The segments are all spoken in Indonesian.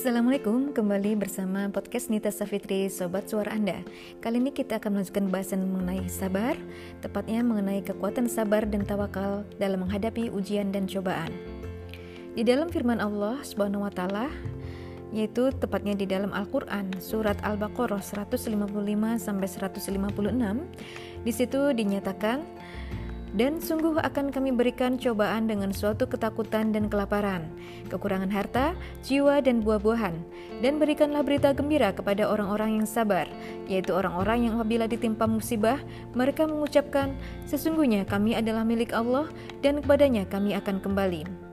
Assalamualaikum, kembali bersama podcast Nita Safitri, Sobat Suara Anda. Kali ini kita akan melanjutkan bahasan mengenai sabar Tepatnya mengenai kekuatan sabar dan tawakal dalam menghadapi ujian dan cobaan. Di dalam firman Allah Subhanahu wa taala yaitu tepatnya di dalam Al-Qur'an surat Al-Baqarah 155 sampai 156 di situ dinyatakan dan sungguh akan kami berikan cobaan dengan suatu ketakutan dan kelaparan, kekurangan harta, jiwa, dan buah-buahan. Dan berikanlah berita gembira kepada orang-orang yang sabar, yaitu orang-orang yang apabila ditimpa musibah, mereka mengucapkan, "Sesungguhnya kami adalah milik Allah, dan kepadanya kami akan kembali."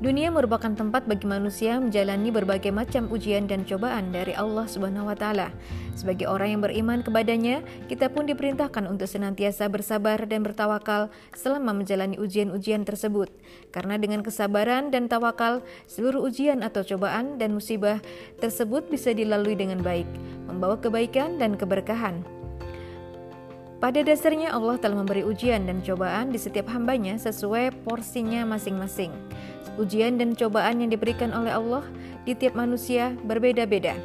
Dunia merupakan tempat bagi manusia menjalani berbagai macam ujian dan cobaan dari Allah Subhanahu wa taala. Sebagai orang yang beriman kepadanya, kita pun diperintahkan untuk senantiasa bersabar dan bertawakal selama menjalani ujian-ujian tersebut. Karena dengan kesabaran dan tawakal, seluruh ujian atau cobaan dan musibah tersebut bisa dilalui dengan baik, membawa kebaikan dan keberkahan. Pada dasarnya Allah telah memberi ujian dan cobaan di setiap hambanya sesuai porsinya masing-masing. Ujian dan cobaan yang diberikan oleh Allah di tiap manusia berbeda-beda.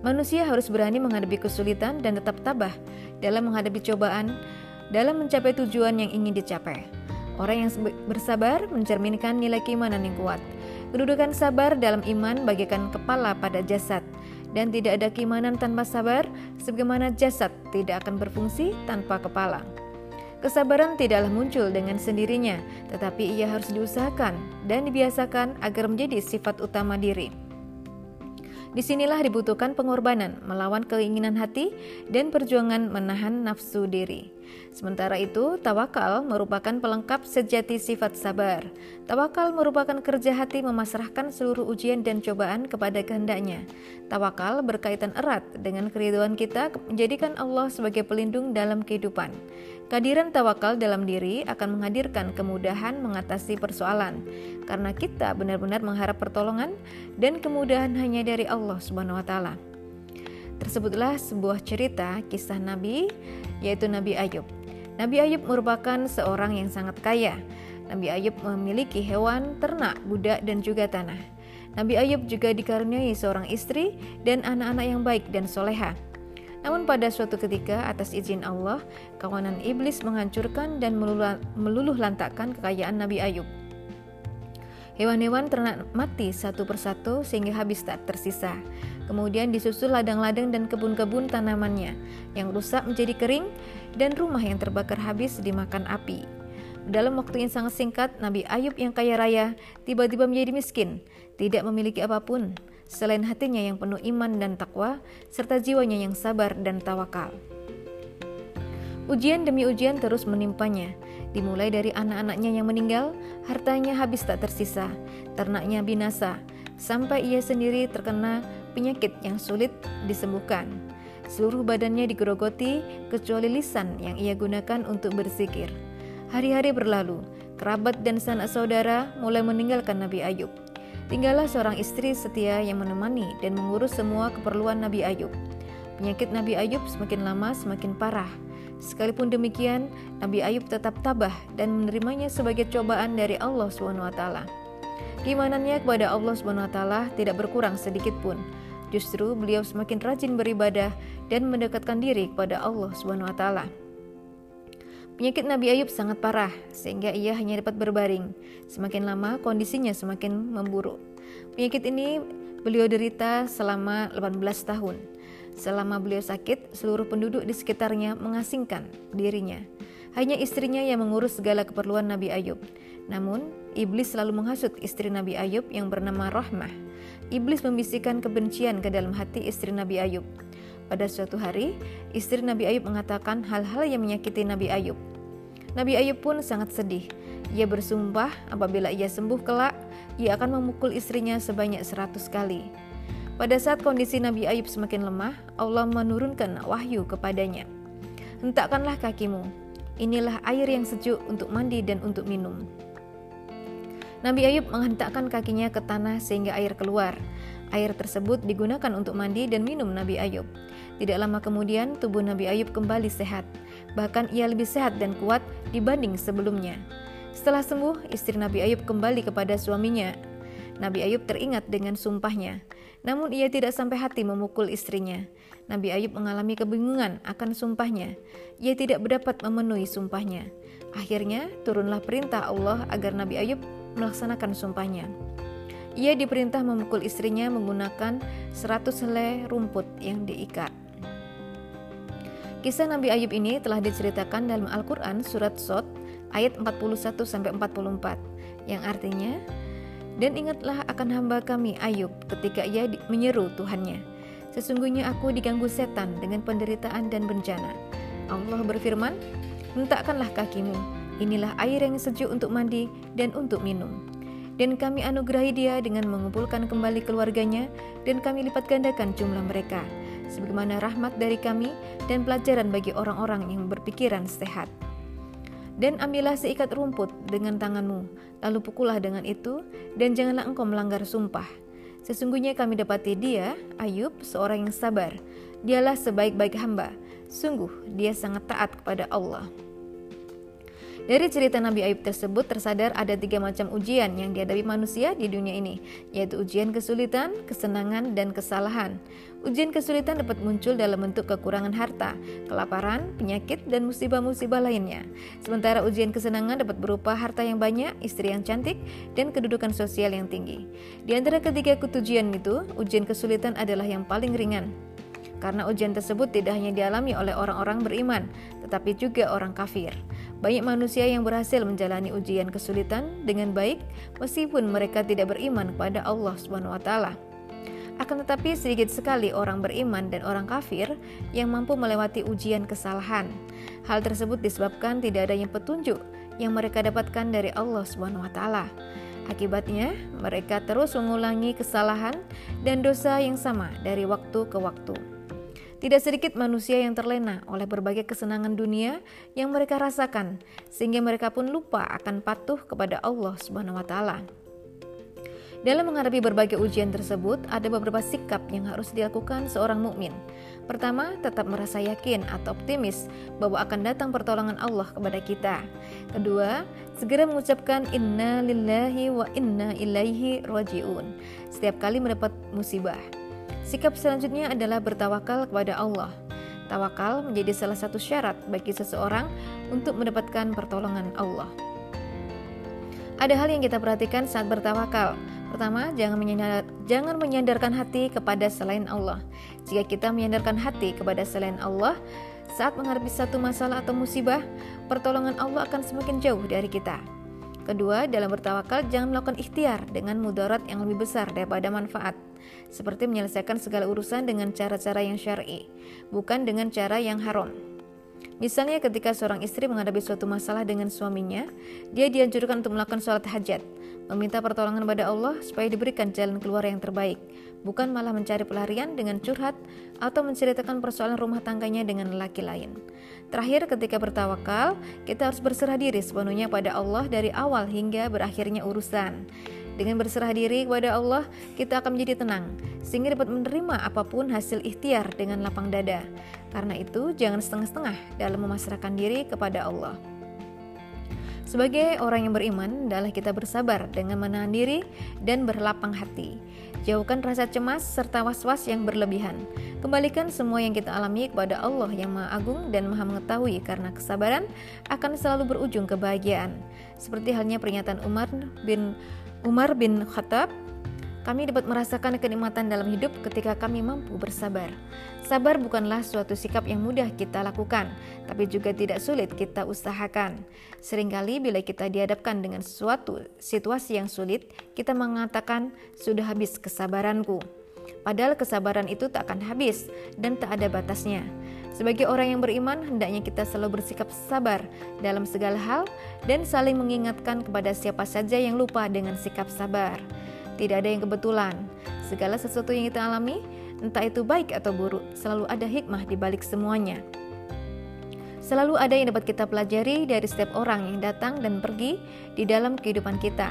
Manusia harus berani menghadapi kesulitan dan tetap tabah dalam menghadapi cobaan dalam mencapai tujuan yang ingin dicapai. Orang yang bersabar mencerminkan nilai keimanan yang kuat. Kedudukan sabar dalam iman bagaikan kepala pada jasad dan tidak ada keimanan tanpa sabar, sebagaimana jasad tidak akan berfungsi tanpa kepala. Kesabaran tidaklah muncul dengan sendirinya, tetapi ia harus diusahakan dan dibiasakan agar menjadi sifat utama diri. Di sinilah dibutuhkan pengorbanan melawan keinginan hati dan perjuangan menahan nafsu diri. Sementara itu, tawakal merupakan pelengkap sejati sifat sabar. Tawakal merupakan kerja hati memasrahkan seluruh ujian dan cobaan kepada kehendaknya. Tawakal berkaitan erat dengan keriduan kita menjadikan Allah sebagai pelindung dalam kehidupan. Kehadiran tawakal dalam diri akan menghadirkan kemudahan mengatasi persoalan, karena kita benar-benar mengharap pertolongan dan kemudahan hanya dari Allah Subhanahu wa taala. Tersebutlah sebuah cerita kisah Nabi, yaitu Nabi Ayub. Nabi Ayub merupakan seorang yang sangat kaya. Nabi Ayub memiliki hewan, ternak, budak, dan juga tanah. Nabi Ayub juga dikaruniai seorang istri dan anak-anak yang baik dan soleha. Namun pada suatu ketika atas izin Allah, kawanan iblis menghancurkan dan meluluh lantakkan kekayaan Nabi Ayub. Hewan-hewan ternak mati satu persatu sehingga habis tak tersisa. Kemudian disusul ladang-ladang dan kebun-kebun tanamannya yang rusak menjadi kering dan rumah yang terbakar habis dimakan api. Dalam waktu yang sangat singkat, Nabi Ayub yang kaya raya tiba-tiba menjadi miskin, tidak memiliki apa pun selain hatinya yang penuh iman dan takwa, serta jiwanya yang sabar dan tawakal. Ujian demi ujian terus menimpanya, dimulai dari anak-anaknya yang meninggal, hartanya habis tak tersisa, ternaknya binasa, sampai ia sendiri terkena penyakit yang sulit disembuhkan. Seluruh badannya digerogoti, kecuali lisan yang ia gunakan untuk berzikir. Hari-hari berlalu, kerabat dan sanak saudara mulai meninggalkan Nabi Ayub. Tinggallah seorang istri setia yang menemani dan mengurus semua keperluan Nabi Ayub. Penyakit Nabi Ayub semakin lama semakin parah. Sekalipun demikian, Nabi Ayub tetap tabah dan menerimanya sebagai cobaan dari Allah SWT. Keimanannya kepada Allah SWT tidak berkurang sedikit pun. Justru beliau semakin rajin beribadah dan mendekatkan diri kepada Allah SWT. Penyakit Nabi Ayub sangat parah, sehingga ia hanya dapat berbaring. Semakin lama, kondisinya semakin memburuk. Penyakit ini beliau derita selama 18 tahun. Selama beliau sakit, seluruh penduduk di sekitarnya mengasingkan dirinya. Hanya istrinya yang mengurus segala keperluan Nabi Ayub. Namun, iblis selalu menghasut istri Nabi Ayub yang bernama Rahmah. Iblis membisikkan kebencian ke dalam hati istri Nabi Ayub. Pada suatu hari, istri Nabi Ayub mengatakan hal-hal yang menyakiti Nabi Ayub. Nabi Ayub pun sangat sedih. Ia bersumpah apabila ia sembuh kelak, ia akan memukul istrinya sebanyak seratus kali. Pada saat kondisi Nabi Ayub semakin lemah, Allah menurunkan wahyu kepadanya. Hentakkanlah kakimu, inilah air yang sejuk untuk mandi dan untuk minum. Nabi Ayub menghentakkan kakinya ke tanah sehingga air keluar. Air tersebut digunakan untuk mandi dan minum Nabi Ayub. Tidak lama kemudian, tubuh Nabi Ayub kembali sehat. Bahkan ia lebih sehat dan kuat dibanding sebelumnya. Setelah sembuh, istri Nabi Ayub kembali kepada suaminya. Nabi Ayub teringat dengan sumpahnya. Namun ia tidak sampai hati memukul istrinya. Nabi Ayub mengalami kebingungan akan sumpahnya. Ia tidak dapat memenuhi sumpahnya. Akhirnya turunlah perintah Allah agar Nabi Ayub melaksanakan sumpahnya. Ia diperintah memukul istrinya menggunakan 100 helai rumput yang diikat. Kisah Nabi Ayub ini telah diceritakan dalam Al-Quran surat Sot ayat 41 44 yang artinya dan ingatlah akan hamba kami Ayub ketika ia menyeru Tuhannya Sesungguhnya aku diganggu setan dengan penderitaan dan bencana. Allah berfirman, Hentakkanlah kakimu, inilah air yang sejuk untuk mandi dan untuk minum. Dan kami anugerahi dia dengan mengumpulkan kembali keluarganya dan kami lipat gandakan jumlah mereka, sebagaimana rahmat dari kami dan pelajaran bagi orang-orang yang berpikiran sehat. Dan ambillah seikat rumput dengan tanganmu, lalu pukullah dengan itu, dan janganlah engkau melanggar sumpah, Sesungguhnya kami dapati dia, Ayub, seorang yang sabar. Dialah sebaik-baik hamba. Sungguh, dia sangat taat kepada Allah. Dari cerita Nabi Ayub tersebut tersadar ada tiga macam ujian yang dihadapi manusia di dunia ini, yaitu ujian kesulitan, kesenangan, dan kesalahan. Ujian kesulitan dapat muncul dalam bentuk kekurangan harta, kelaparan, penyakit, dan musibah-musibah lainnya. Sementara ujian kesenangan dapat berupa harta yang banyak, istri yang cantik, dan kedudukan sosial yang tinggi. Di antara ketiga ketujuan itu, ujian kesulitan adalah yang paling ringan. Karena ujian tersebut tidak hanya dialami oleh orang-orang beriman, tetapi juga orang kafir. Banyak manusia yang berhasil menjalani ujian kesulitan dengan baik meskipun mereka tidak beriman kepada Allah Subhanahu wa taala. Akan tetapi sedikit sekali orang beriman dan orang kafir yang mampu melewati ujian kesalahan. Hal tersebut disebabkan tidak adanya petunjuk yang mereka dapatkan dari Allah Subhanahu wa taala. Akibatnya, mereka terus mengulangi kesalahan dan dosa yang sama dari waktu ke waktu. Tidak sedikit manusia yang terlena oleh berbagai kesenangan dunia yang mereka rasakan, sehingga mereka pun lupa akan patuh kepada Allah Subhanahu wa taala. Dalam menghadapi berbagai ujian tersebut, ada beberapa sikap yang harus dilakukan seorang mukmin. Pertama, tetap merasa yakin atau optimis bahwa akan datang pertolongan Allah kepada kita. Kedua, segera mengucapkan inna lillahi wa inna ilaihi rajiun setiap kali mendapat musibah. Sikap selanjutnya adalah bertawakal kepada Allah. Tawakal menjadi salah satu syarat bagi seseorang untuk mendapatkan pertolongan Allah. Ada hal yang kita perhatikan saat bertawakal. Pertama, jangan, menyandar, jangan menyandarkan hati kepada selain Allah. Jika kita menyandarkan hati kepada selain Allah, saat menghadapi satu masalah atau musibah, pertolongan Allah akan semakin jauh dari kita. Kedua, dalam bertawakal jangan melakukan ikhtiar dengan mudarat yang lebih besar daripada manfaat seperti menyelesaikan segala urusan dengan cara-cara yang syar'i, bukan dengan cara yang haram. Misalnya ketika seorang istri menghadapi suatu masalah dengan suaminya, dia dianjurkan untuk melakukan sholat hajat, meminta pertolongan pada Allah supaya diberikan jalan keluar yang terbaik, bukan malah mencari pelarian dengan curhat atau menceritakan persoalan rumah tangganya dengan lelaki lain. Terakhir, ketika bertawakal, kita harus berserah diri sepenuhnya pada Allah dari awal hingga berakhirnya urusan. Dengan berserah diri kepada Allah, kita akan menjadi tenang, sehingga dapat menerima apa pun hasil ikhtiar dengan lapang dada. Karena itu, jangan setengah-setengah dalam memasrahkan diri kepada Allah. Sebagai orang yang beriman, adalah kita bersabar dengan menahan diri dan berlapang hati. Jauhkan rasa cemas serta was-was yang berlebihan. Kembalikan semua yang kita alami kepada Allah yang Maha Agung dan Maha Mengetahui karena kesabaran akan selalu berujung kebahagiaan. Seperti halnya pernyataan Umar bin Umar bin Khattab, kami dapat merasakan kenikmatan dalam hidup ketika kami mampu bersabar. Sabar bukanlah suatu sikap yang mudah kita lakukan, tapi juga tidak sulit kita usahakan. Seringkali bila kita dihadapkan dengan suatu situasi yang sulit, kita mengatakan, "Sudah habis kesabaranku." Padahal kesabaran itu tak akan habis dan tak ada batasnya. Sebagai orang yang beriman, hendaknya kita selalu bersikap sabar dalam segala hal dan saling mengingatkan kepada siapa saja yang lupa dengan sikap sabar. Tidak ada yang kebetulan. Segala sesuatu yang kita alami, entah itu baik atau buruk, selalu ada hikmah di balik semuanya. Selalu ada yang dapat kita pelajari dari setiap orang yang datang dan pergi di dalam kehidupan kita.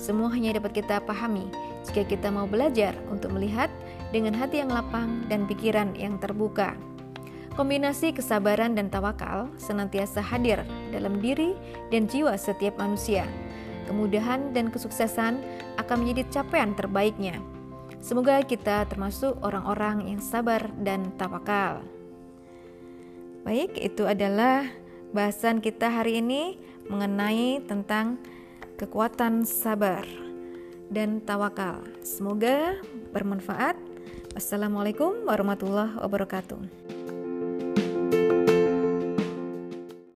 Semua hanya dapat kita pahami jika kita mau belajar untuk melihat dengan hati yang lapang dan pikiran yang terbuka. Kombinasi kesabaran dan tawakal senantiasa hadir dalam diri dan jiwa setiap manusia. Kemudahan dan kesuksesan akan menjadi capaian terbaiknya. Semoga kita termasuk orang-orang yang sabar dan tawakal. Baik, itu adalah bahasan kita hari ini mengenai tentang kekuatan sabar dan tawakal. Semoga bermanfaat. Wassalamualaikum warahmatullahi wabarakatuh.